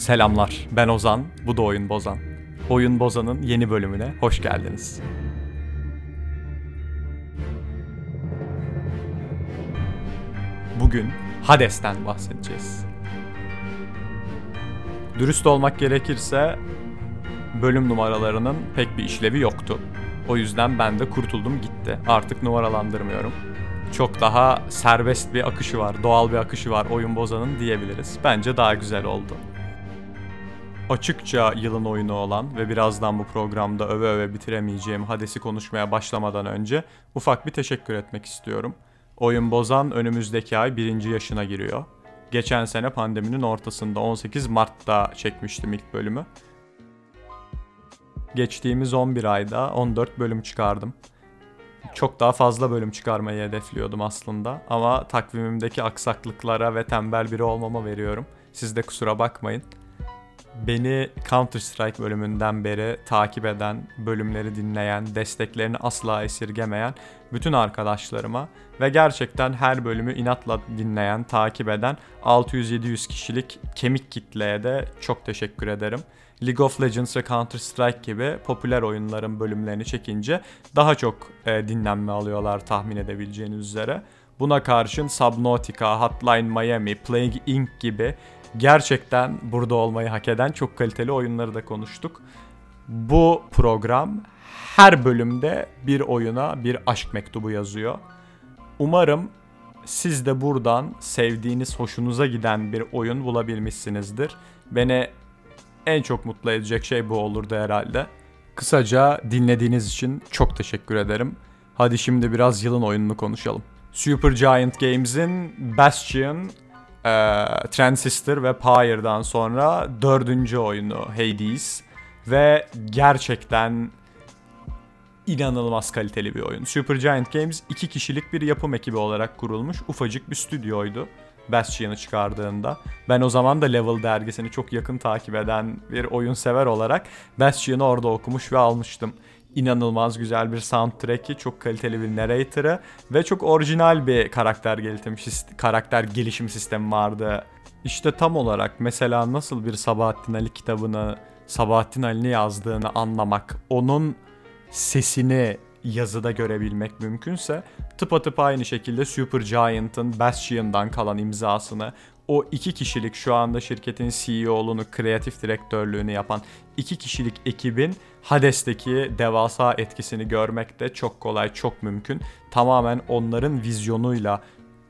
Selamlar, ben Ozan, bu da Oyun Bozan. Oyun Bozan'ın yeni bölümüne hoş geldiniz. Bugün Hades'ten bahsedeceğiz. Dürüst olmak gerekirse bölüm numaralarının pek bir işlevi yoktu. O yüzden ben de kurtuldum gitti. Artık numaralandırmıyorum. Çok daha serbest bir akışı var, doğal bir akışı var oyun bozanın diyebiliriz. Bence daha güzel oldu açıkça yılın oyunu olan ve birazdan bu programda öve öve bitiremeyeceğim Hades'i konuşmaya başlamadan önce ufak bir teşekkür etmek istiyorum. Oyun Bozan önümüzdeki ay birinci yaşına giriyor. Geçen sene pandeminin ortasında 18 Mart'ta çekmiştim ilk bölümü. Geçtiğimiz 11 ayda 14 bölüm çıkardım. Çok daha fazla bölüm çıkarmayı hedefliyordum aslında ama takvimimdeki aksaklıklara ve tembel biri olmama veriyorum. Siz de kusura bakmayın beni Counter Strike bölümünden beri takip eden, bölümleri dinleyen, desteklerini asla esirgemeyen bütün arkadaşlarıma ve gerçekten her bölümü inatla dinleyen, takip eden 600-700 kişilik kemik kitleye de çok teşekkür ederim. League of Legends ve Counter Strike gibi popüler oyunların bölümlerini çekince daha çok e, dinlenme alıyorlar tahmin edebileceğiniz üzere. Buna karşın Subnautica, Hotline Miami, Plague Inc. gibi gerçekten burada olmayı hak eden çok kaliteli oyunları da konuştuk. Bu program her bölümde bir oyuna bir aşk mektubu yazıyor. Umarım siz de buradan sevdiğiniz, hoşunuza giden bir oyun bulabilmişsinizdir. Beni en çok mutlu edecek şey bu olurdu herhalde. Kısaca dinlediğiniz için çok teşekkür ederim. Hadi şimdi biraz yılın oyununu konuşalım. Super Giant Games'in Bastion e, Transistor ve Pyre'dan sonra dördüncü oyunu Hades ve gerçekten inanılmaz kaliteli bir oyun. Supergiant Games iki kişilik bir yapım ekibi olarak kurulmuş ufacık bir stüdyoydu. Bastion'ı çıkardığında. Ben o zaman da Level dergisini çok yakın takip eden bir oyun sever olarak Bastion'ı orada okumuş ve almıştım inanılmaz güzel bir soundtrack'i, çok kaliteli bir narrator'ı ve çok orijinal bir karakter gelişim karakter gelişim sistemi vardı. İşte tam olarak mesela nasıl bir Sabahattin Ali kitabını Sabahattin Ali'ni yazdığını anlamak, onun sesini yazıda görebilmek mümkünse tıpatıp aynı şekilde Super Giant'ın Bastion'dan kalan imzasını o iki kişilik şu anda şirketin CEO'luğunu, kreatif direktörlüğünü yapan iki kişilik ekibin Hades'teki devasa etkisini görmek de çok kolay, çok mümkün. Tamamen onların vizyonuyla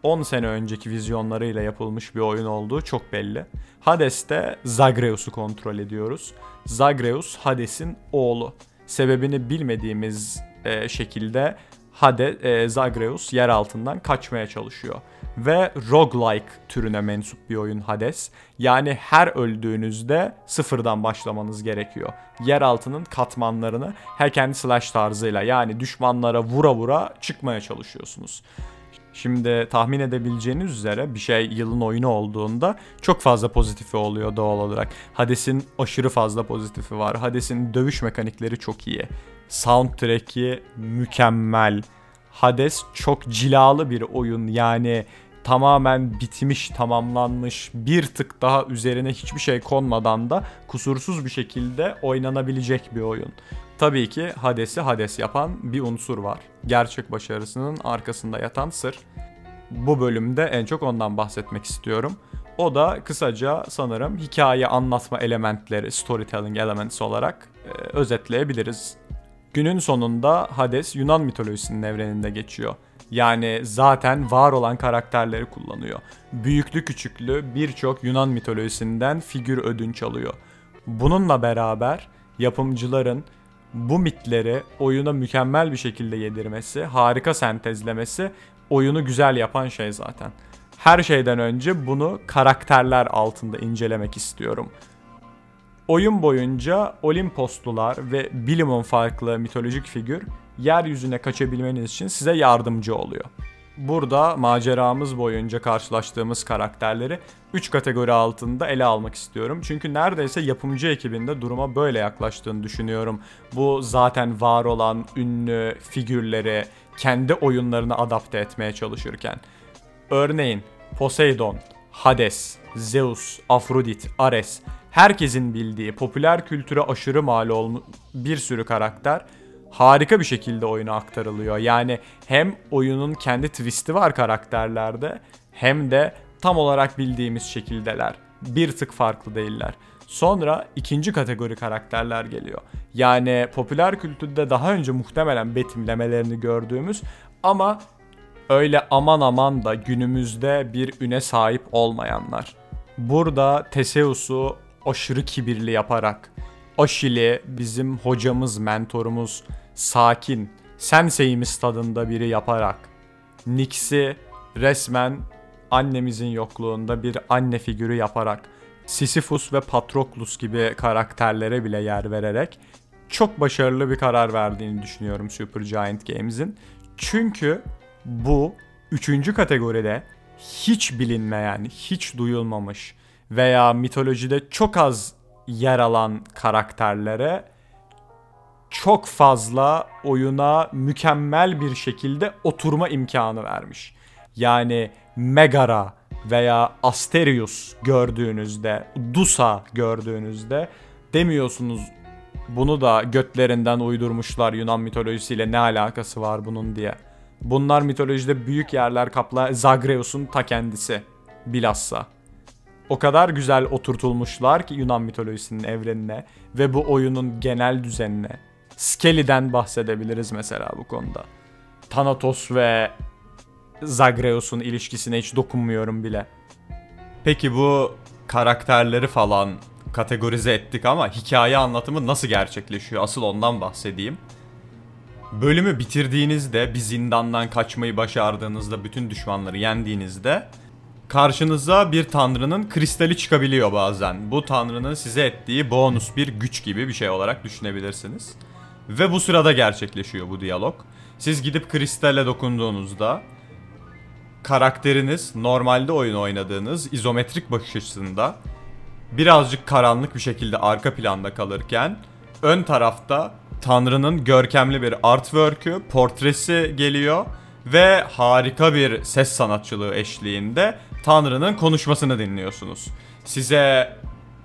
10 sene önceki vizyonlarıyla yapılmış bir oyun olduğu çok belli. Hades'te Zagreus'u kontrol ediyoruz. Zagreus Hades'in oğlu. Sebebini bilmediğimiz e, şekilde Hade, e, Zagreus yer altından kaçmaya çalışıyor ve roguelike türüne mensup bir oyun Hades. Yani her öldüğünüzde sıfırdan başlamanız gerekiyor. Yeraltının katmanlarını hack and slash tarzıyla yani düşmanlara vura vura çıkmaya çalışıyorsunuz. Şimdi tahmin edebileceğiniz üzere bir şey yılın oyunu olduğunda çok fazla pozitifi oluyor doğal olarak. Hades'in aşırı fazla pozitifi var. Hades'in dövüş mekanikleri çok iyi. Soundtrack'i mükemmel. Hades çok cilalı bir oyun yani tamamen bitmiş, tamamlanmış, bir tık daha üzerine hiçbir şey konmadan da kusursuz bir şekilde oynanabilecek bir oyun. Tabii ki Hades'i Hades yapan bir unsur var. Gerçek başarısının arkasında yatan sır. Bu bölümde en çok ondan bahsetmek istiyorum. O da kısaca sanırım hikaye anlatma elementleri, storytelling elements olarak e, özetleyebiliriz. Günün sonunda Hades Yunan mitolojisinin evreninde geçiyor. Yani zaten var olan karakterleri kullanıyor. Büyüklü küçüklü birçok Yunan mitolojisinden figür ödünç alıyor. Bununla beraber yapımcıların bu mitleri oyuna mükemmel bir şekilde yedirmesi, harika sentezlemesi oyunu güzel yapan şey zaten. Her şeyden önce bunu karakterler altında incelemek istiyorum. Oyun boyunca Olimposlular ve bilimin farklı mitolojik figür yeryüzüne kaçabilmeniz için size yardımcı oluyor. Burada maceramız boyunca karşılaştığımız karakterleri 3 kategori altında ele almak istiyorum. Çünkü neredeyse yapımcı ekibinde duruma böyle yaklaştığını düşünüyorum. Bu zaten var olan ünlü figürleri kendi oyunlarına adapte etmeye çalışırken. Örneğin Poseidon, Hades, Zeus, Afrodit, Ares herkesin bildiği, popüler kültüre aşırı mal olmuş bir sürü karakter harika bir şekilde oyuna aktarılıyor. Yani hem oyunun kendi twisti var karakterlerde hem de tam olarak bildiğimiz şekildeler. Bir tık farklı değiller. Sonra ikinci kategori karakterler geliyor. Yani popüler kültürde daha önce muhtemelen betimlemelerini gördüğümüz ama öyle aman aman da günümüzde bir üne sahip olmayanlar. Burada Teseus'u aşırı kibirli yaparak, Aşil'i bizim hocamız, mentorumuz, sakin, senseyimiz tadında biri yaparak, Nix'i resmen annemizin yokluğunda bir anne figürü yaparak, Sisyphus ve Patroklos gibi karakterlere bile yer vererek çok başarılı bir karar verdiğini düşünüyorum Supergiant Games'in. Çünkü bu üçüncü kategoride hiç bilinmeyen, hiç duyulmamış veya mitolojide çok az yer alan karakterlere çok fazla oyuna mükemmel bir şekilde oturma imkanı vermiş. Yani Megara veya Asterius gördüğünüzde, Dusa gördüğünüzde demiyorsunuz bunu da götlerinden uydurmuşlar Yunan mitolojisiyle ne alakası var bunun diye. Bunlar mitolojide büyük yerler kapla Zagreus'un ta kendisi bilhassa. O kadar güzel oturtulmuşlar ki Yunan mitolojisinin evrenine ve bu oyunun genel düzenine. Skelly'den bahsedebiliriz mesela bu konuda. Thanatos ve Zagreus'un ilişkisine hiç dokunmuyorum bile. Peki bu karakterleri falan kategorize ettik ama hikaye anlatımı nasıl gerçekleşiyor? Asıl ondan bahsedeyim. Bölümü bitirdiğinizde, bir zindandan kaçmayı başardığınızda, bütün düşmanları yendiğinizde karşınıza bir tanrının kristali çıkabiliyor bazen. Bu tanrının size ettiği bonus bir güç gibi bir şey olarak düşünebilirsiniz. Ve bu sırada gerçekleşiyor bu diyalog. Siz gidip kristale dokunduğunuzda karakteriniz normalde oyun oynadığınız izometrik bakış açısında birazcık karanlık bir şekilde arka planda kalırken ön tarafta Tanrı'nın görkemli bir artwork'ü, portresi geliyor ve harika bir ses sanatçılığı eşliğinde Tanrı'nın konuşmasını dinliyorsunuz. Size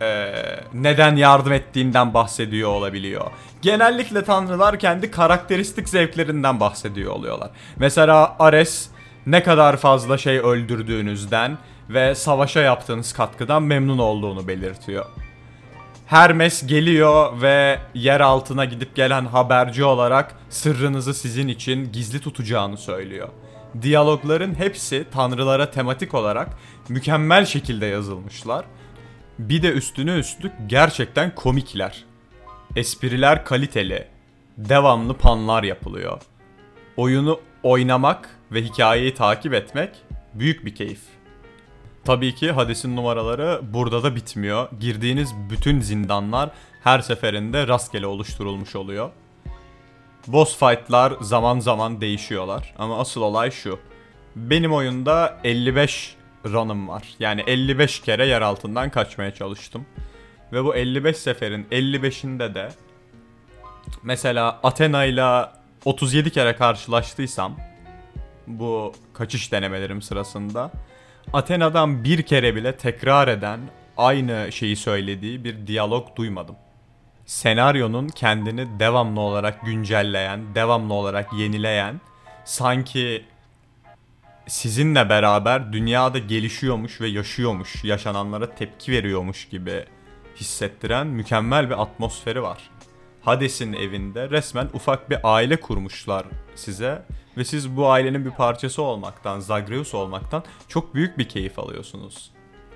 e, neden yardım ettiğinden bahsediyor olabiliyor. Genellikle tanrılar kendi karakteristik zevklerinden bahsediyor oluyorlar. Mesela Ares ne kadar fazla şey öldürdüğünüzden ve savaşa yaptığınız katkıdan memnun olduğunu belirtiyor. Hermes geliyor ve yer altına gidip gelen haberci olarak sırrınızı sizin için gizli tutacağını söylüyor. Diyalogların hepsi tanrılara tematik olarak mükemmel şekilde yazılmışlar. Bir de üstüne üstlük gerçekten komikler. Espriler kaliteli. Devamlı panlar yapılıyor. Oyunu oynamak ve hikayeyi takip etmek büyük bir keyif. Tabii ki Hades'in numaraları burada da bitmiyor. Girdiğiniz bütün zindanlar her seferinde rastgele oluşturulmuş oluyor. Boss fight'lar zaman zaman değişiyorlar ama asıl olay şu. Benim oyunda 55 run'ım var. Yani 55 kere yer altından kaçmaya çalıştım. Ve bu 55 seferin 55'inde de mesela Athena ile 37 kere karşılaştıysam bu kaçış denemelerim sırasında Athena'dan bir kere bile tekrar eden aynı şeyi söylediği bir diyalog duymadım. Senaryonun kendini devamlı olarak güncelleyen, devamlı olarak yenileyen, sanki sizinle beraber dünyada gelişiyormuş ve yaşıyormuş, yaşananlara tepki veriyormuş gibi hissettiren mükemmel bir atmosferi var. Hades'in evinde resmen ufak bir aile kurmuşlar size ve siz bu ailenin bir parçası olmaktan, Zagreus olmaktan çok büyük bir keyif alıyorsunuz.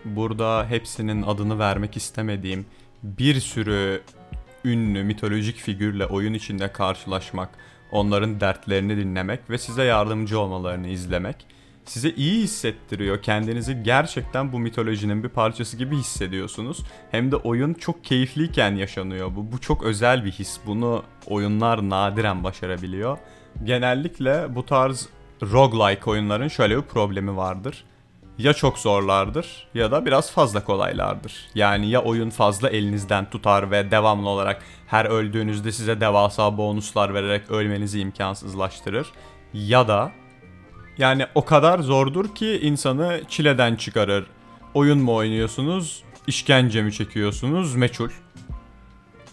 Burada hepsinin adını vermek istemediğim bir sürü ünlü mitolojik figürle oyun içinde karşılaşmak, onların dertlerini dinlemek ve size yardımcı olmalarını izlemek size iyi hissettiriyor. Kendinizi gerçekten bu mitolojinin bir parçası gibi hissediyorsunuz. Hem de oyun çok keyifliyken yaşanıyor bu. Bu çok özel bir his. Bunu oyunlar nadiren başarabiliyor. Genellikle bu tarz roguelike oyunların şöyle bir problemi vardır. Ya çok zorlardır ya da biraz fazla kolaylardır. Yani ya oyun fazla elinizden tutar ve devamlı olarak her öldüğünüzde size devasa bonuslar vererek ölmenizi imkansızlaştırır. Ya da yani o kadar zordur ki insanı çileden çıkarır. Oyun mu oynuyorsunuz işkence mi çekiyorsunuz meçhul.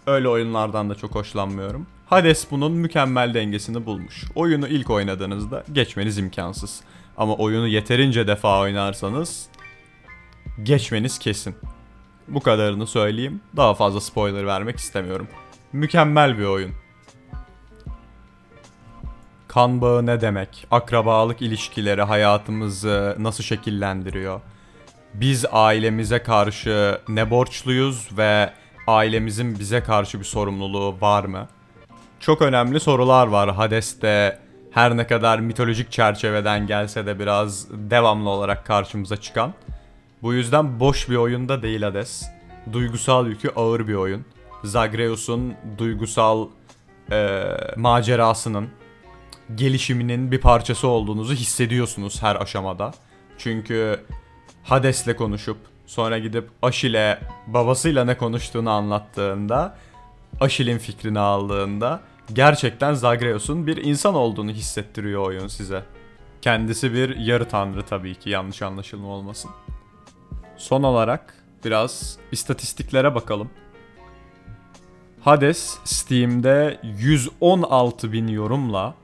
Öyle oyunlardan da çok hoşlanmıyorum. Hades bunun mükemmel dengesini bulmuş. Oyunu ilk oynadığınızda geçmeniz imkansız. Ama oyunu yeterince defa oynarsanız geçmeniz kesin. Bu kadarını söyleyeyim. Daha fazla spoiler vermek istemiyorum. Mükemmel bir oyun. Kan bağı ne demek? Akrabalık ilişkileri hayatımızı nasıl şekillendiriyor? Biz ailemize karşı ne borçluyuz ve ailemizin bize karşı bir sorumluluğu var mı? Çok önemli sorular var Hades'te. Her ne kadar mitolojik çerçeveden gelse de biraz devamlı olarak karşımıza çıkan. Bu yüzden boş bir oyunda değil Hades. Duygusal yükü ağır bir oyun. Zagreus'un duygusal e, macerasının gelişiminin bir parçası olduğunuzu hissediyorsunuz her aşamada. Çünkü Hades'le konuşup sonra gidip Aşil'e babasıyla ne konuştuğunu anlattığında Aşil'in fikrini aldığında gerçekten Zagreus'un bir insan olduğunu hissettiriyor oyun size. Kendisi bir yarı tanrı tabii ki yanlış anlaşılma olmasın. Son olarak biraz istatistiklere bakalım. Hades Steam'de 116 bin yorumla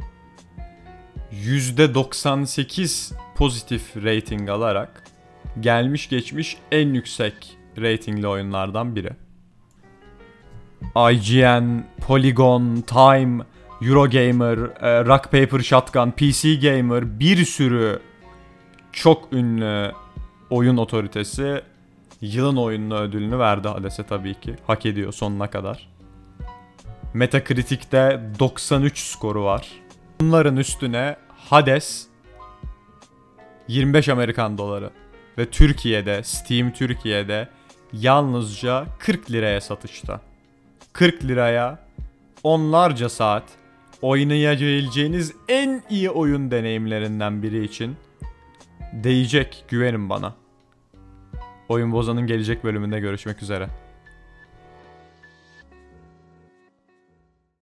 %98 pozitif rating alarak gelmiş geçmiş en yüksek ratingli oyunlardan biri. IGN, Polygon, Time, Eurogamer, e, Rock Paper Shotgun, PC Gamer bir sürü çok ünlü oyun otoritesi yılın oyununu ödülünü verdi Hades'e tabii ki. Hak ediyor sonuna kadar. Metacritic'te 93 skoru var. Bunların üstüne Hades 25 Amerikan doları ve Türkiye'de Steam Türkiye'de yalnızca 40 liraya satışta. 40 liraya onlarca saat oynayabileceğiniz en iyi oyun deneyimlerinden biri için değecek güvenin bana. Oyun Bozan'ın gelecek bölümünde görüşmek üzere.